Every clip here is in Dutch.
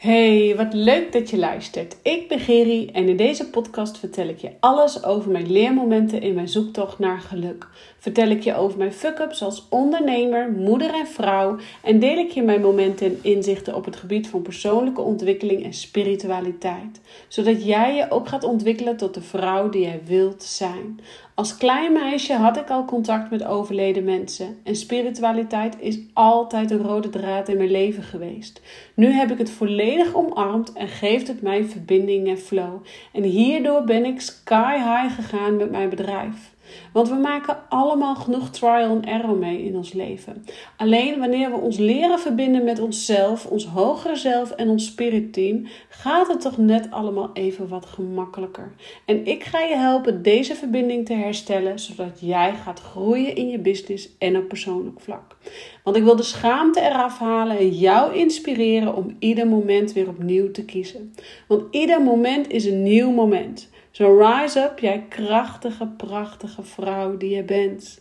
Hey, wat leuk dat je luistert. Ik ben Geri en in deze podcast vertel ik je alles over mijn leermomenten in mijn zoektocht naar geluk. Vertel ik je over mijn fuck-ups als ondernemer, moeder en vrouw en deel ik je mijn momenten en inzichten op het gebied van persoonlijke ontwikkeling en spiritualiteit, zodat jij je ook gaat ontwikkelen tot de vrouw die jij wilt zijn. Als klein meisje had ik al contact met overleden mensen en spiritualiteit is altijd een rode draad in mijn leven geweest. Nu heb ik het volledig omarmd en geeft het mij verbinding en flow. En hierdoor ben ik sky high gegaan met mijn bedrijf. Want we maken allemaal genoeg trial and error mee in ons leven. Alleen wanneer we ons leren verbinden met onszelf, ons hogere zelf en ons spiritteam, gaat het toch net allemaal even wat gemakkelijker. En ik ga je helpen deze verbinding te herstellen, zodat jij gaat groeien in je business en op persoonlijk vlak. Want ik wil de schaamte eraf halen en jou inspireren om ieder moment weer opnieuw te kiezen. Want ieder moment is een nieuw moment. Zo rise up, jij krachtige, prachtige vrouw die je bent.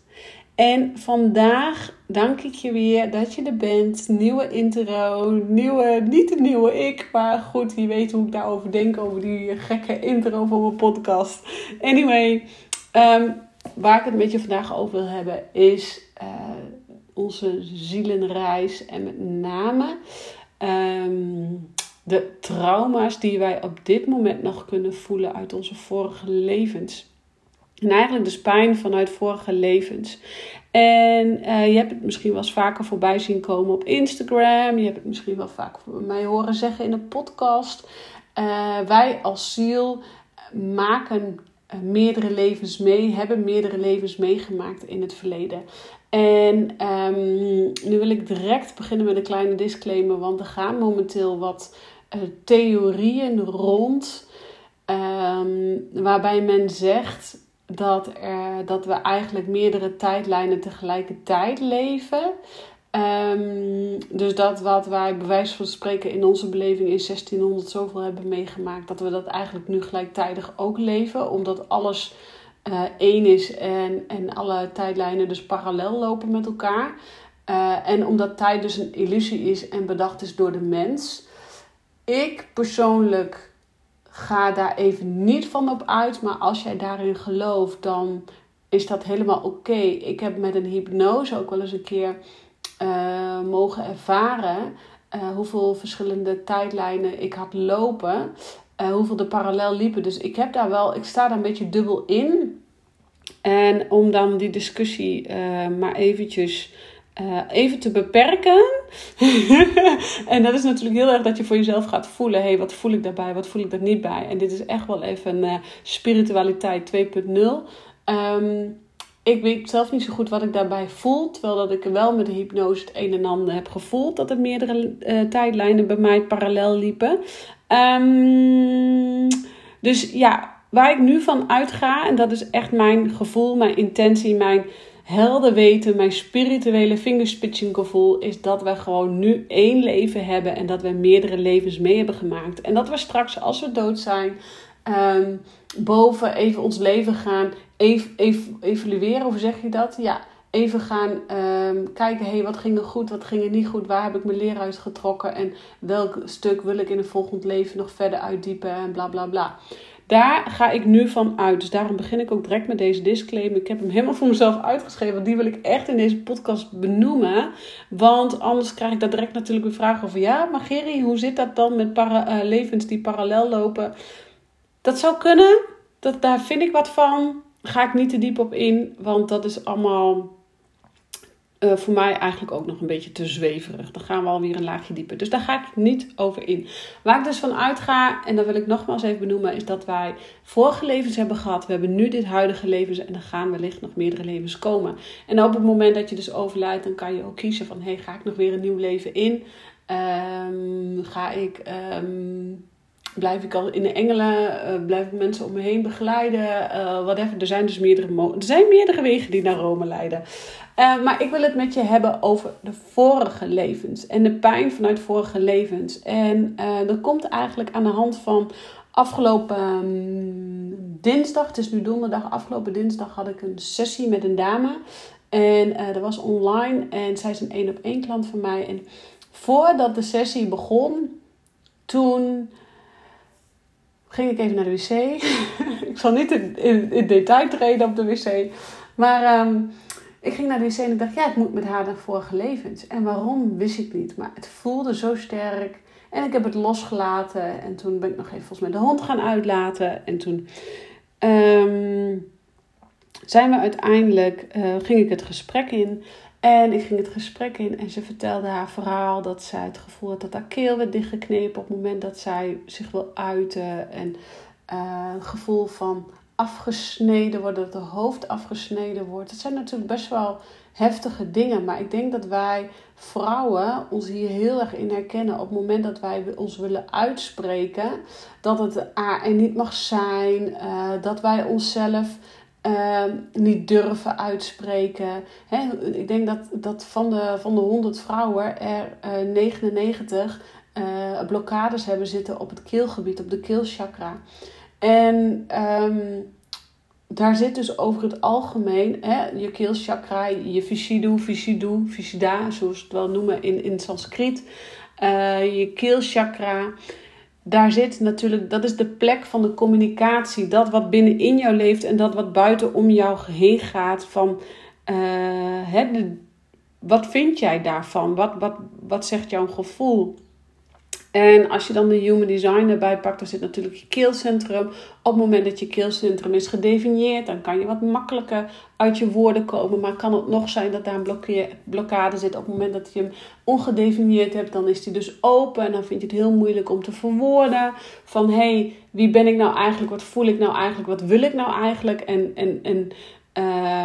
En vandaag dank ik je weer dat je er bent. Nieuwe intro, nieuwe, niet de nieuwe ik, maar goed, je weet hoe ik daarover denk, over die gekke intro van mijn podcast. Anyway, um, waar ik het met je vandaag over wil hebben is uh, onze zielenreis en met name um, de trauma's die wij op dit moment nog kunnen voelen uit onze vorige levens. En eigenlijk de pijn vanuit vorige levens. En uh, je hebt het misschien wel eens vaker voorbij zien komen op Instagram. Je hebt het misschien wel vaak mij horen zeggen in een podcast. Uh, wij als ziel maken uh, meerdere levens mee, hebben meerdere levens meegemaakt in het verleden. En um, nu wil ik direct beginnen met een kleine disclaimer, want er gaan momenteel wat theorieën rond. Um, waarbij men zegt dat, er, dat we eigenlijk meerdere tijdlijnen tegelijkertijd leven. Um, dus dat wat wij bij wijze van spreken in onze beleving in 1600 zoveel hebben meegemaakt, dat we dat eigenlijk nu gelijktijdig ook leven, omdat alles uh, één is en, en alle tijdlijnen dus parallel lopen met elkaar. Uh, en omdat tijd dus een illusie is en bedacht is door de mens, ik persoonlijk ga daar even niet van op uit. Maar als jij daarin gelooft, dan is dat helemaal oké. Ik heb met een hypnose ook wel eens een keer uh, mogen ervaren uh, hoeveel verschillende tijdlijnen ik had lopen. Uh, hoeveel er parallel liepen. Dus ik heb daar wel, ik sta daar een beetje dubbel in. En om dan die discussie maar eventjes uh, even te beperken. en dat is natuurlijk heel erg dat je voor jezelf gaat voelen: hé, hey, wat voel ik daarbij, wat voel ik daar niet bij? En dit is echt wel even uh, spiritualiteit 2.0. Um, ik weet zelf niet zo goed wat ik daarbij voel. Terwijl dat ik wel met de hypnose het een en ander heb gevoeld. Dat er meerdere uh, tijdlijnen bij mij parallel liepen. Um, dus ja, waar ik nu van uitga, en dat is echt mijn gevoel, mijn intentie, mijn helder weten, mijn spirituele fingerspitching gevoel is dat we gewoon nu één leven hebben en dat we meerdere levens mee hebben gemaakt. En dat we straks, als we dood zijn, um, boven even ons leven gaan ev ev evalueren. Hoe zeg je dat? Ja, even gaan um, kijken, hé, hey, wat ging er goed, wat ging er niet goed, waar heb ik mijn leer uit getrokken en welk stuk wil ik in een volgend leven nog verder uitdiepen en bla bla bla. Daar ga ik nu van uit. Dus daarom begin ik ook direct met deze disclaimer. Ik heb hem helemaal voor mezelf uitgeschreven. Want die wil ik echt in deze podcast benoemen. Want anders krijg ik daar direct natuurlijk weer vragen over. Ja, maar Gerry, hoe zit dat dan met uh, levens die parallel lopen? Dat zou kunnen. Dat, daar vind ik wat van. Ga ik niet te diep op in. Want dat is allemaal uh, voor mij eigenlijk ook nog een beetje te zweverig. Dan gaan we alweer een laagje dieper. Dus daar ga ik niet over in. Waar ik dus van uitga, en dat wil ik nogmaals even benoemen, is dat wij vorige levens hebben gehad. We hebben nu dit huidige levens en er gaan wellicht nog meerdere levens komen. En op het moment dat je dus overlijdt, dan kan je ook kiezen van, hey, ga ik nog weer een nieuw leven in? Um, ga ik... Um, blijf ik al in de engelen, uh, blijf ik mensen om me heen begeleiden, uh, whatever. Er zijn dus meerdere, er zijn meerdere wegen die naar Rome leiden. Uh, maar ik wil het met je hebben over de vorige levens en de pijn vanuit vorige levens. En dat komt eigenlijk aan de hand van afgelopen um, dinsdag, het is nu donderdag, afgelopen dinsdag had ik een sessie met een dame. En dat was online en zij is een één op één klant van mij. En voordat de sessie begon, toen ging ik even naar de wc. ik zal niet in, detail treden op de wc. Maar ehm, ik ging naar de wc en ik dacht, ja, ik moet met haar naar vorige levens. En waarom, wist ik niet. Maar het voelde zo sterk. En ik heb het losgelaten. En toen ben ik nog even volgens mij de hond gaan uitlaten. En toen um, zijn we uiteindelijk, uh, ging ik het gesprek in. En ik ging het gesprek in en ze vertelde haar verhaal dat zij het gevoel had dat haar keel werd dichtgeknepen op het moment dat zij zich wil uiten. En uh, een gevoel van afgesneden worden, dat de hoofd afgesneden wordt. Dat zijn natuurlijk best wel heftige dingen. Maar ik denk dat wij vrouwen ons hier heel erg in herkennen. Op het moment dat wij ons willen uitspreken. Dat het er niet mag zijn. Uh, dat wij onszelf uh, niet durven uitspreken. ik denk dat, dat van, de, van de 100 vrouwen er uh, 99 blokkades hebben zitten op het keelgebied, op de keelchakra. En um, daar zit dus over het algemeen hè, je keelchakra, je vishidu, vishidu, visida, zoals we het wel noemen in, in Sanskriet. Uh, je keelchakra, daar zit natuurlijk, dat is de plek van de communicatie. Dat wat binnenin jou leeft en dat wat buiten om jou heen gaat. Van, uh, hè, wat vind jij daarvan? Wat, wat, wat zegt jouw gevoel? En als je dan de human design erbij pakt, dan zit natuurlijk je keelcentrum. Op het moment dat je keelcentrum is gedefinieerd, dan kan je wat makkelijker uit je woorden komen. Maar kan het nog zijn dat daar een blokkade zit op het moment dat je hem ongedefinieerd hebt, dan is die dus open. En dan vind je het heel moeilijk om te verwoorden. Van hé, hey, wie ben ik nou eigenlijk? Wat voel ik nou eigenlijk? Wat wil ik nou eigenlijk? En, en, en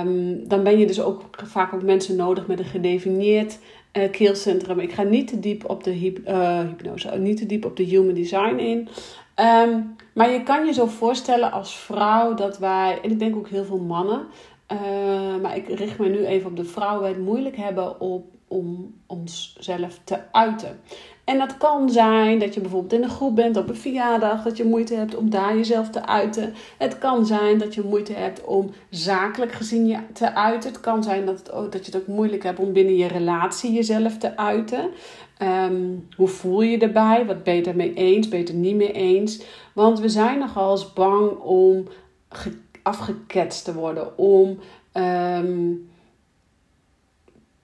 um, dan ben je dus ook vaak ook mensen nodig met een gedefinieerd uh, keelcentrum. Ik ga niet te diep op de uh, hypnose, niet te diep op de human design in. Um, maar je kan je zo voorstellen als vrouw dat wij, en ik denk ook heel veel mannen, maar ik richt me nu even op de vrouwen, het moeilijk hebben op, om onszelf te uiten. En dat kan zijn dat je bijvoorbeeld in een groep bent op een verjaardag, dat je moeite hebt om daar jezelf te uiten. Het kan zijn dat je moeite hebt om zakelijk gezien je te uiten. Het kan zijn dat, het ook, dat je het ook moeilijk hebt om binnen je relatie jezelf te uiten. Ehm, hoe voel je erbij? Wat ben je ermee eens? Ben je het er niet mee eens? Want we zijn nogal eens bang om afgeketst te worden, om. Ehm,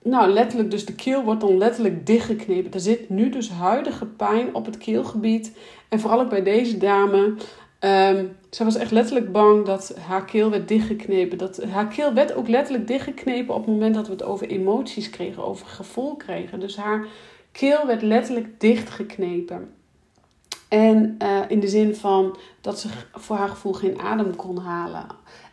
nou, letterlijk, dus de keel wordt dan letterlijk dichtgeknepen. Er zit nu dus huidige pijn op het keelgebied. En vooral ook bij deze dame. Um, ze was echt letterlijk bang dat haar keel werd dichtgeknepen. Dat, haar keel werd ook letterlijk dichtgeknepen op het moment dat we het over emoties kregen, over gevoel kregen. Dus haar keel werd letterlijk dichtgeknepen. En uh, in de zin van dat ze voor haar gevoel geen adem kon halen.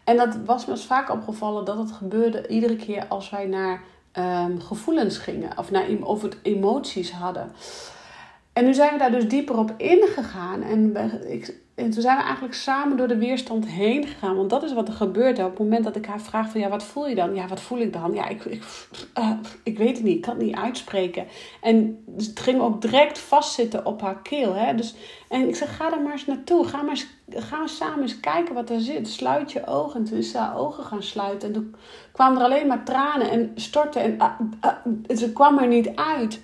En dat was me vaak opgevallen dat het gebeurde iedere keer als wij naar um, gevoelens gingen of, naar, of het emoties hadden. En nu zijn we daar dus dieper op ingegaan. En, ik, en toen zijn we eigenlijk samen door de weerstand heen gegaan. Want dat is wat er gebeurt. Op het moment dat ik haar vraag van ja, wat voel je dan? Ja, wat voel ik dan? Ja, ik, ik, uh, ik weet het niet. Ik kan het niet uitspreken. En het ging ook direct vastzitten op haar keel. Hè? Dus, en ik zeg, ga er maar eens naartoe. Ga maar eens, ga samen eens kijken wat er zit. Sluit je ogen. En toen is ze haar ogen gaan sluiten. En toen kwamen er alleen maar tranen en storten. En uh, ze kwam er niet uit.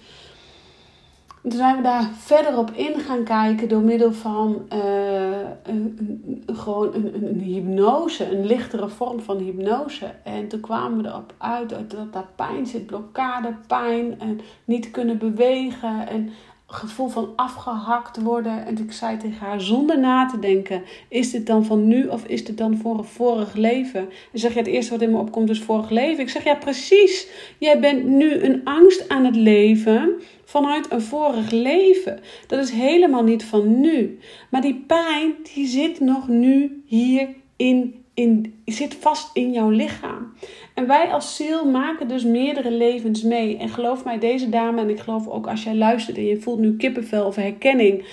En toen zijn we daar verder op in gaan kijken door middel van een, een, gewoon een, een, hypnose, een lichtere vorm van hypnose. En toen kwamen we erop uit dat daar pijn zit, blokkade, pijn en niet kunnen bewegen en gevoel van afgehakt worden. En ik zei tegen haar zonder na te denken: is dit dan van nu of is dit dan voor een vorig leven? En zeg je het eerste wat in me opkomt is vorig leven. Ik zeg ja, precies. Jij bent nu een angst aan het leven vanuit een vorig leven. Dat is helemaal niet van nu. Maar die pijn, die zit nog nu hier in, in, zit vast in jouw lichaam. En wij als ziel maken dus meerdere levens mee. En geloof mij, deze dame, en ik geloof ook als jij luistert en je voelt nu kippenvel of herkenning.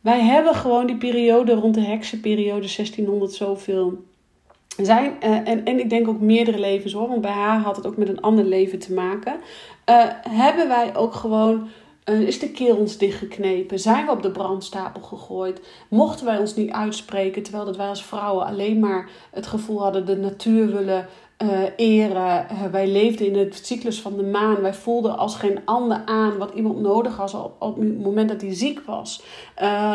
Wij hebben gewoon die periode rond de heksenperiode 1600 zoveel. Zijn, uh, en, en ik denk ook meerdere levens hoor, want bij haar had het ook met een ander leven te maken. Uh, hebben wij ook gewoon uh, is de keel ons dichtgeknepen? Zijn we op de brandstapel gegooid? Mochten wij ons niet uitspreken, terwijl dat wij als vrouwen alleen maar het gevoel hadden de natuur willen uh, eren. wij leefden in het cyclus van de maan. Wij voelden als geen ander aan wat iemand nodig had op, op het moment dat hij ziek was.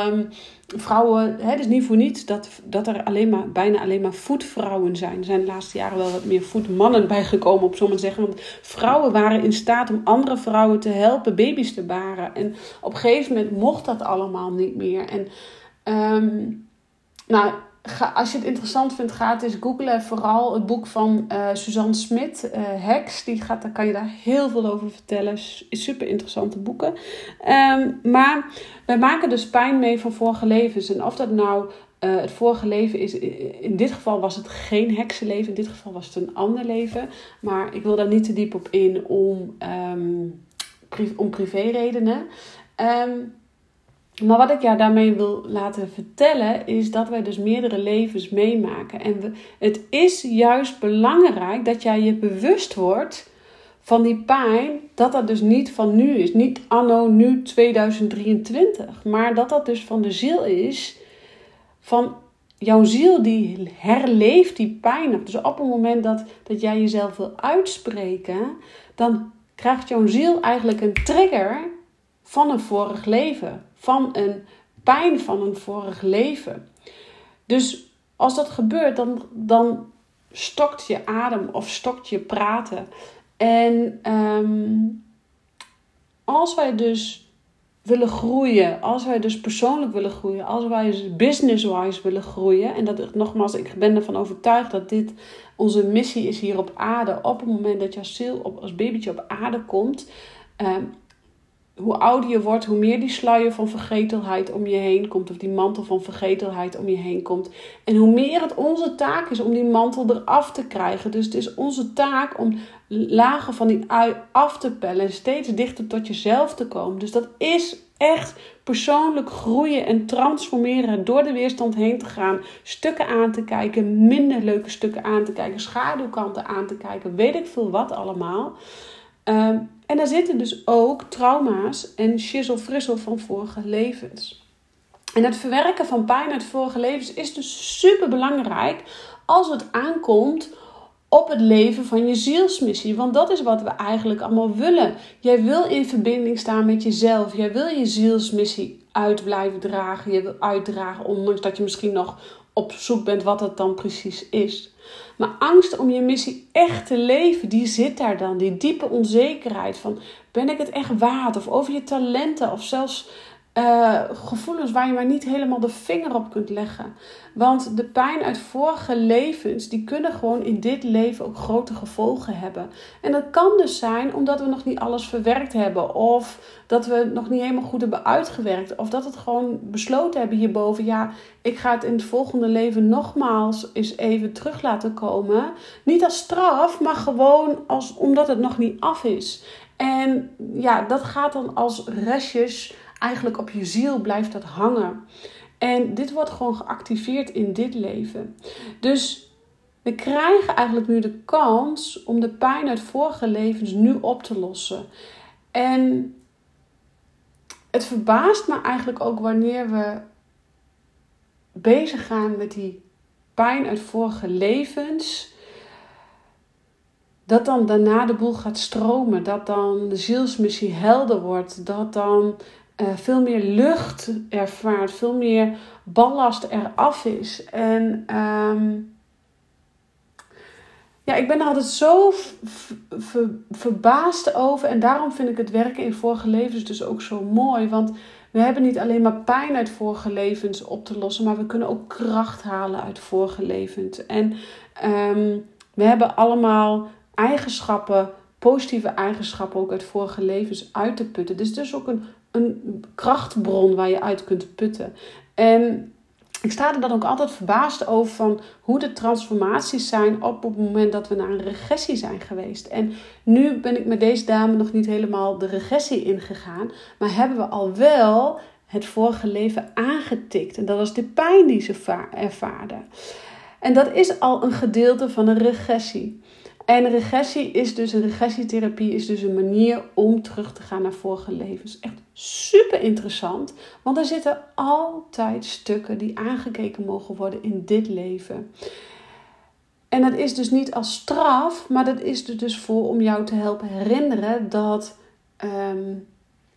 Um, vrouwen, het is niet voor niets dat, dat er alleen maar, bijna alleen maar voetvrouwen zijn. Er zijn de laatste jaren wel wat meer voetmannen bijgekomen, op zo'n zeggen. Want vrouwen waren in staat om andere vrouwen te helpen baby's te baren. En op een gegeven moment mocht dat allemaal niet meer. En um, nou, ga, als je het interessant vindt, ga het eens googlen. Vooral het boek van uh, Suzanne Smit, uh, Hex. Die gaat, daar kan je daar heel veel over vertellen. Super interessante boeken. Um, maar wij maken dus pijn mee van vorige levens. En of dat nou uh, het vorige leven is, in dit geval was het geen heksenleven. In dit geval was het een ander leven. Maar ik wil daar niet te diep op in om, um, pri privéredenen. Um, maar wat ik jou daarmee wil laten vertellen is dat wij dus meerdere levens meemaken. En we, het is juist belangrijk dat jij je bewust wordt van die pijn, dat dat dus niet van nu is. Niet anno nu 2023, maar dat dat dus van de ziel is. Van jouw ziel die herleeft die pijn. Dus op het moment dat, dat jij jezelf wil uitspreken, dan krijgt jouw ziel eigenlijk een trigger van een vorig leven van een pijn van een vorig leven. Dus als dat gebeurt, dan, dan stokt je adem of stokt je praten. En um, als wij dus willen groeien, als wij dus persoonlijk willen groeien, als wij dus business-wise willen groeien, en dat nogmaals, ik ben ervan overtuigd dat dit onze missie is hier op aarde. Op het moment dat jouw ziel op, als babytje op aarde komt, um, hoe ouder je wordt, hoe meer die sluier van vergetelheid om je heen komt. Of die mantel van vergetelheid om je heen komt. En hoe meer het onze taak is om die mantel eraf te krijgen. Dus het is onze taak om lagen van die ui af te pellen. En steeds dichter tot jezelf te komen. Dus dat is echt persoonlijk groeien en transformeren. Door de weerstand heen te gaan. Stukken aan te kijken. Minder leuke stukken aan te kijken. Schaduwkanten aan te kijken. Weet ik veel wat allemaal. Ehm, en daar zitten dus ook trauma's en shizzle van vorige levens. En het verwerken van pijn uit vorige levens is dus super belangrijk als het aankomt op het leven van je zielsmissie. Want dat is wat we eigenlijk allemaal willen. Jij wil in verbinding staan met jezelf. Jij wil je zielsmissie uit blijven dragen. Je wil uitdragen, ondanks dat je misschien nog op zoek bent wat het dan precies is. Maar angst om je missie echt te leven, die zit daar dan. Die diepe onzekerheid van ben ik het echt waard? Of over je talenten of zelfs uh, gevoelens waar je maar niet helemaal de vinger op kunt leggen. Want de pijn uit vorige levens, die kunnen gewoon in dit leven ook grote gevolgen hebben. En dat kan dus zijn omdat we nog niet alles verwerkt hebben. Of dat we het nog niet helemaal goed hebben uitgewerkt. Of dat het gewoon besloten hebben hierboven. Ja, ik ga het in het volgende leven nogmaals eens even terug laten komen. Niet als straf, maar gewoon als, omdat het nog niet af is. En ja, dat gaat dan als restjes eigenlijk op je ziel blijft dat hangen. En dit wordt gewoon geactiveerd in dit leven. Dus we krijgen eigenlijk nu de kans om de pijn uit vorige levens nu op te lossen. En het verbaast me eigenlijk ook wanneer we bezig gaan met die pijn uit vorige levens. Dat dan daarna de boel gaat stromen. Dat dan de zielsmissie helder wordt. Dat dan uh, veel meer lucht ervaart, veel meer ballast eraf is. En um, ja, ik ben er altijd zo verbaasd over. En daarom vind ik het werken in vorige levens dus ook zo mooi. Want we hebben niet alleen maar pijn uit vorige levens op te lossen, maar we kunnen ook kracht halen uit vorige levens. En um, we hebben allemaal eigenschappen, positieve eigenschappen ook uit vorige levens uit te putten. Dus het is ook een een krachtbron waar je uit kunt putten. En ik sta er dan ook altijd verbaasd over van hoe de transformaties zijn op het moment dat we naar een regressie zijn geweest. En nu ben ik met deze dame nog niet helemaal de regressie ingegaan, maar hebben we al wel het vorige leven aangetikt. En dat was de pijn die ze ervaarde. En dat is al een gedeelte van een regressie. En regressie is dus, regressietherapie is dus een manier om terug te gaan naar vorige levens. Echt super interessant, want er zitten altijd stukken die aangekeken mogen worden in dit leven. En dat is dus niet als straf, maar dat is er dus voor om jou te helpen herinneren dat ehm,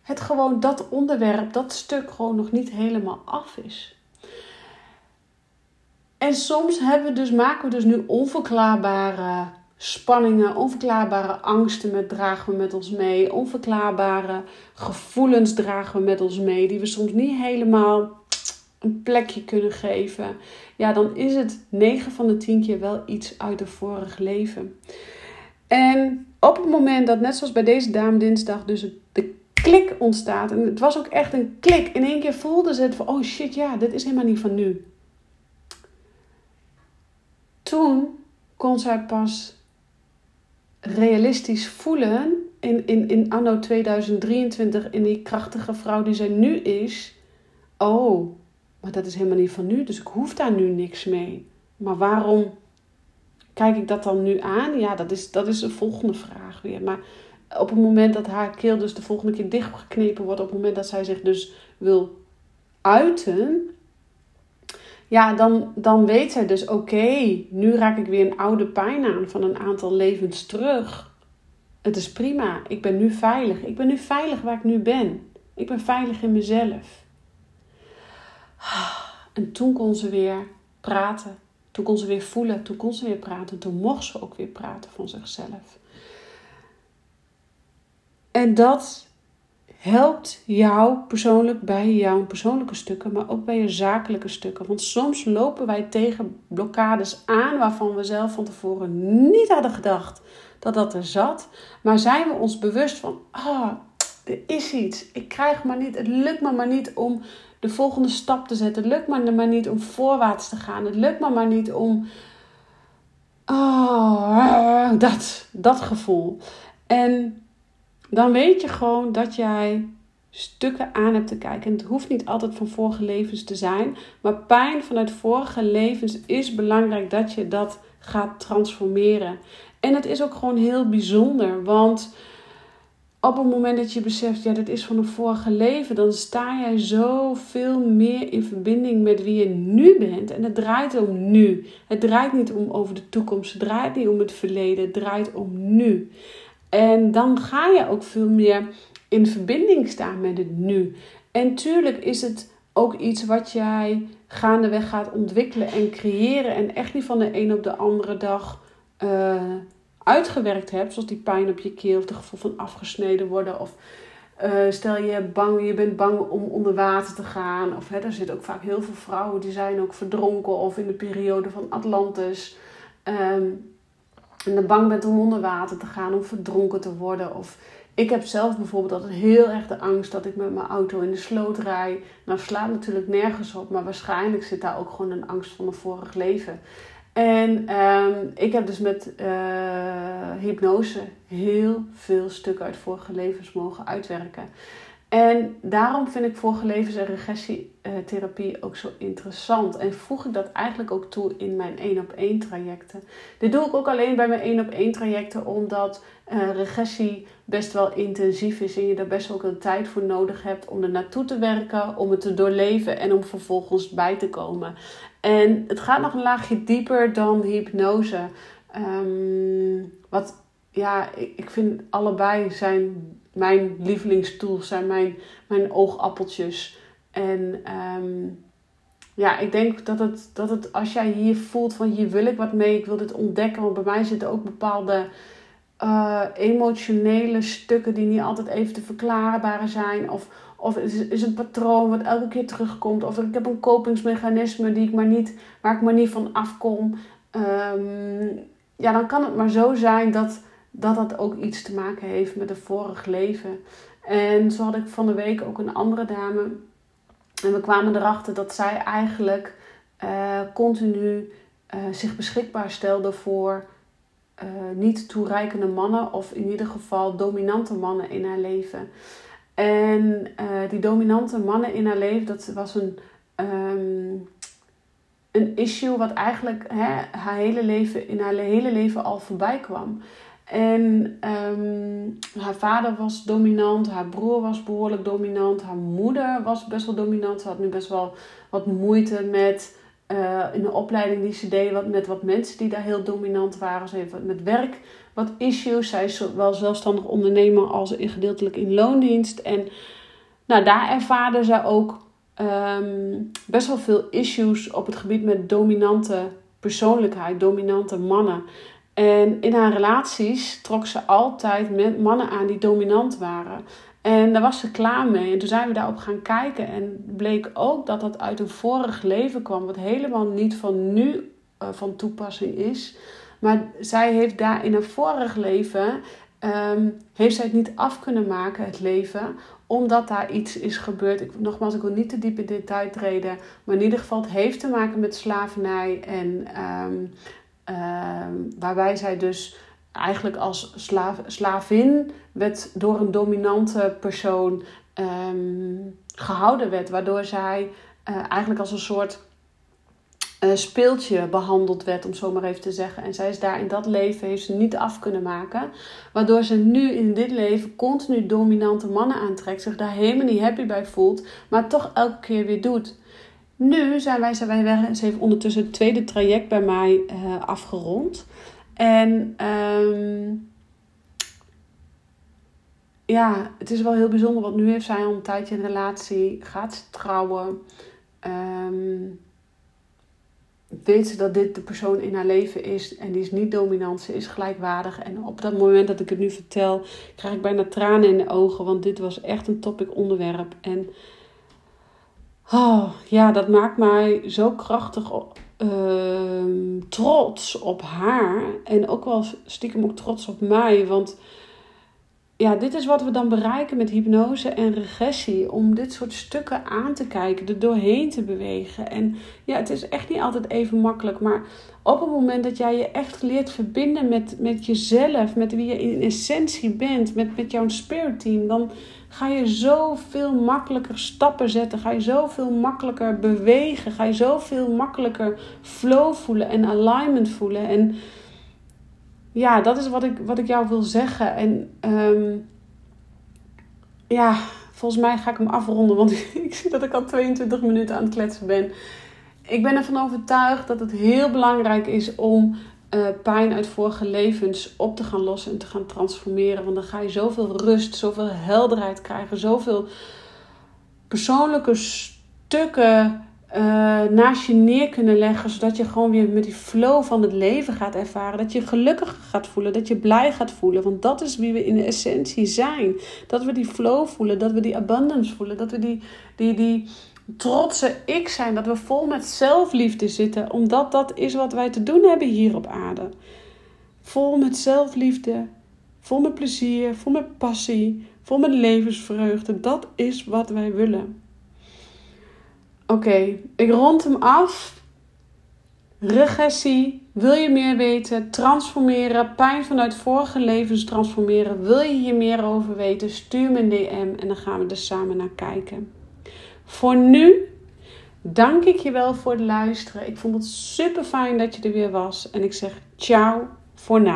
het gewoon dat onderwerp, dat stuk gewoon nog niet helemaal af is. En soms hebben we dus, maken we dus nu onverklaarbare spanningen, onverklaarbare angsten met, dragen we met ons mee. Onverklaarbare gevoelens dragen we met ons mee, die we soms niet helemaal een plekje kunnen geven. Ja, dan is het 9 van de 10 keer wel iets uit het vorige leven. En op het moment dat, net zoals bij deze dame dinsdag, dus de klik ontstaat. En het was ook echt een klik. In één keer voelde ze het van, oh shit, ja, dit is helemaal niet van nu. Toen kon zij pas realistisch voelen in, in, in anno 2023, in die krachtige vrouw die zij nu is. Oh, maar dat is helemaal niet van nu, dus ik hoef daar nu niks mee. Maar waarom kijk ik dat dan nu aan? Ja, dat is, dat is de volgende vraag weer. Maar op het moment dat haar keel dus de volgende keer dichtgeknepen wordt, op het moment dat zij zich dus wil uiten, ja, dan, dan weet zij dus: oké, nu raak ik weer een oude pijn aan van een aantal levens terug. Het is prima, ik ben nu veilig. Ik ben nu veilig waar ik nu ben. Ik ben veilig in mezelf. En toen kon ze weer praten. Toen kon ze weer voelen. Toen kon ze weer praten. Toen mocht ze ook weer praten van zichzelf. En dat helpt jou persoonlijk bij jouw persoonlijke stukken, maar ook bij je zakelijke stukken. Want soms lopen wij tegen blokkades aan waarvan we zelf van tevoren niet hadden gedacht dat dat er zat. Maar zijn we ons bewust van, ah, er is iets. Ik krijg maar niet, het lukt me maar niet om de volgende stap te zetten. Het lukt me maar niet om voorwaarts te gaan. Het lukt me maar niet om. Oh, dat, dat gevoel. En dan weet je gewoon dat jij stukken aan hebt te kijken. En het hoeft niet altijd van vorige levens te zijn, maar pijn vanuit vorige levens is belangrijk dat je dat gaat transformeren. En het is ook gewoon heel bijzonder, want op het moment dat je beseft, ja, dit is van een vorige leven, dan sta jij zoveel meer in verbinding met wie je nu bent. En het draait om nu. Het draait niet om over de toekomst, het draait niet om het verleden, het draait om nu. En dan ga je ook veel meer in verbinding staan met het nu. En tuurlijk is het ook iets wat jij gaandeweg gaat ontwikkelen en creëren. En echt niet van de een op de andere dag uh, uitgewerkt hebt. Zoals die pijn op je keel of het gevoel van afgesneden worden. Of uh, stel je, bang, je bent bang om onder water te gaan. Of hè, er zitten ook vaak heel veel vrouwen die zijn ook verdronken. Of in de periode van Atlantis. Um, en dan bang bent om onder water te gaan, om verdronken te worden. Of ik heb zelf bijvoorbeeld altijd heel erg de angst dat ik met mijn auto in de sloot rij. Nou slaat natuurlijk nergens op, maar waarschijnlijk zit daar ook gewoon een angst van een vorig leven. En um, ik heb dus met uh, hypnose heel veel stukken uit vorige levens mogen uitwerken. En daarom vind ik vorige levens- en regressietherapie ook zo interessant. En voeg ik dat eigenlijk ook toe in mijn 1 op 1 trajecten. Dit doe ik ook alleen bij mijn 1 op 1 trajecten, omdat uh, regressie best wel intensief is en je daar best wel een tijd voor nodig hebt om er naartoe te werken, om het te doorleven en om vervolgens bij te komen. En het gaat nog een laagje dieper dan hypnose. Um, wat ja, ik, ik vind allebei zijn mijn lievelingstools, zijn mijn, mijn oogappeltjes. En um, ja, ik denk dat het, dat het als jij hier voelt van hier wil ik wat mee, ik wil dit ontdekken. Want bij mij zitten ook bepaalde uh, emotionele stukken die niet altijd even te verklaarbare zijn. Of, of is, is een patroon wat elke keer terugkomt. Of ik heb een kopingsmechanisme die ik maar niet, waar ik maar niet van afkom. Um, ja, dan kan het maar zo zijn dat dat dat ook iets te maken heeft met een vorig leven. En zo had ik van de week ook een andere dame. En we kwamen erachter dat zij eigenlijk uh, continu uh, zich beschikbaar stelde voor uh, niet toereikende mannen, of in ieder geval dominante mannen in haar leven. En die dominante mannen in haar leven, dat was een, um, een issue wat eigenlijk hè, haar hele leven, in haar hele leven al voorbij kwam. En um, haar vader was dominant, haar broer was behoorlijk dominant, haar moeder was best wel dominant. Ze had nu best wel wat moeite met uh, in de opleiding die ze deed wat, met wat mensen die daar heel dominant waren. Ze heeft met werk wat issues. Zij is wel zelfstandig ondernemer als gedeeltelijk in loondienst. En nou, daar ervaarde ze ook ehm, best wel veel issues op het gebied met dominante persoonlijkheid, dominante mannen. En in haar relaties trok ze altijd met mannen aan die dominant waren. En daar was ze klaar mee. En toen zijn we daarop gaan kijken. En bleek ook dat dat uit een vorig leven kwam. Wat helemaal niet van nu uh, van toepassing is. Maar zij heeft daar in een vorig leven. Um, heeft zij het niet af kunnen maken, het leven. Omdat daar iets is gebeurd. Ik, nogmaals, ik wil niet te diep in detail treden. Maar in ieder geval, het heeft te maken met slavernij. En um, um, waarbij zij dus eigenlijk als slaaf, slavin werd door een dominante persoon um, gehouden werd. Waardoor zij uh, eigenlijk als een soort uh, speeltje behandeld werd, om zo maar even te zeggen. En zij is daar in dat leven heeft ze niet af kunnen maken. Waardoor ze nu in dit leven continu dominante mannen aantrekt. Zich daar helemaal niet happy bij voelt. Maar toch elke keer weer doet. Nu zijn wij, zijn wij weg. Ze heeft ondertussen het tweede traject bij mij uh, afgerond. En um, ja, het is wel heel bijzonder, want nu heeft zij al een tijdje een relatie, gaat ze trouwen. Um, weet ze dat dit de persoon in haar leven is en die is niet dominant, ze is gelijkwaardig. En op dat moment dat ik het nu vertel, krijg ik bijna tranen in de ogen, want dit was echt een topic onderwerp. En oh, ja, dat maakt mij zo krachtig uh, trots op haar. En ook wel stiekem ook trots op mij. Want ja, dit is wat we dan bereiken met hypnose en regressie. Om dit soort stukken aan te kijken, er doorheen te bewegen. En ja, het is echt niet altijd even makkelijk. Maar op het moment dat jij je echt leert verbinden met, met jezelf, met wie je in essentie bent, met, met jouw spirit team, dan ga je zoveel makkelijker stappen zetten. Ga je zoveel makkelijker bewegen. Ga je zoveel makkelijker flow voelen en alignment voelen. En ja, dat is wat ik, wat ik jou wil zeggen. En um, ja, volgens mij ga ik hem afronden, want ik zie dat ik al 22 minuten aan het kletsen ben. Ik ben ervan overtuigd dat het heel belangrijk is om uh, pijn uit vorige levens op te gaan lossen en te gaan transformeren. Want dan ga je zoveel rust, zoveel helderheid krijgen, zoveel persoonlijke stukken uh, naast je neer kunnen leggen, zodat je gewoon weer met die flow van het leven gaat ervaren. Dat je gelukkig gaat voelen, dat je blij gaat voelen. Want dat is wie we in de essentie zijn. Dat we die flow voelen, dat we die abundance voelen, dat we die, die, die trotse ik zijn. Dat we vol met zelfliefde zitten, omdat dat is wat wij te doen hebben hier op aarde. Vol met zelfliefde, vol met plezier, vol met passie, vol met levensvreugde. Dat is wat wij willen. Oké, ik rond hem af. Regressie. Wil je meer weten? Transformeren. Pijn vanuit vorige levens transformeren. Wil je hier meer over weten? Stuur me een DM en dan gaan we er samen naar kijken. Voor nu dank ik je wel voor het luisteren. Ik vond het super fijn dat je er weer was. En ik zeg ciao voor nu.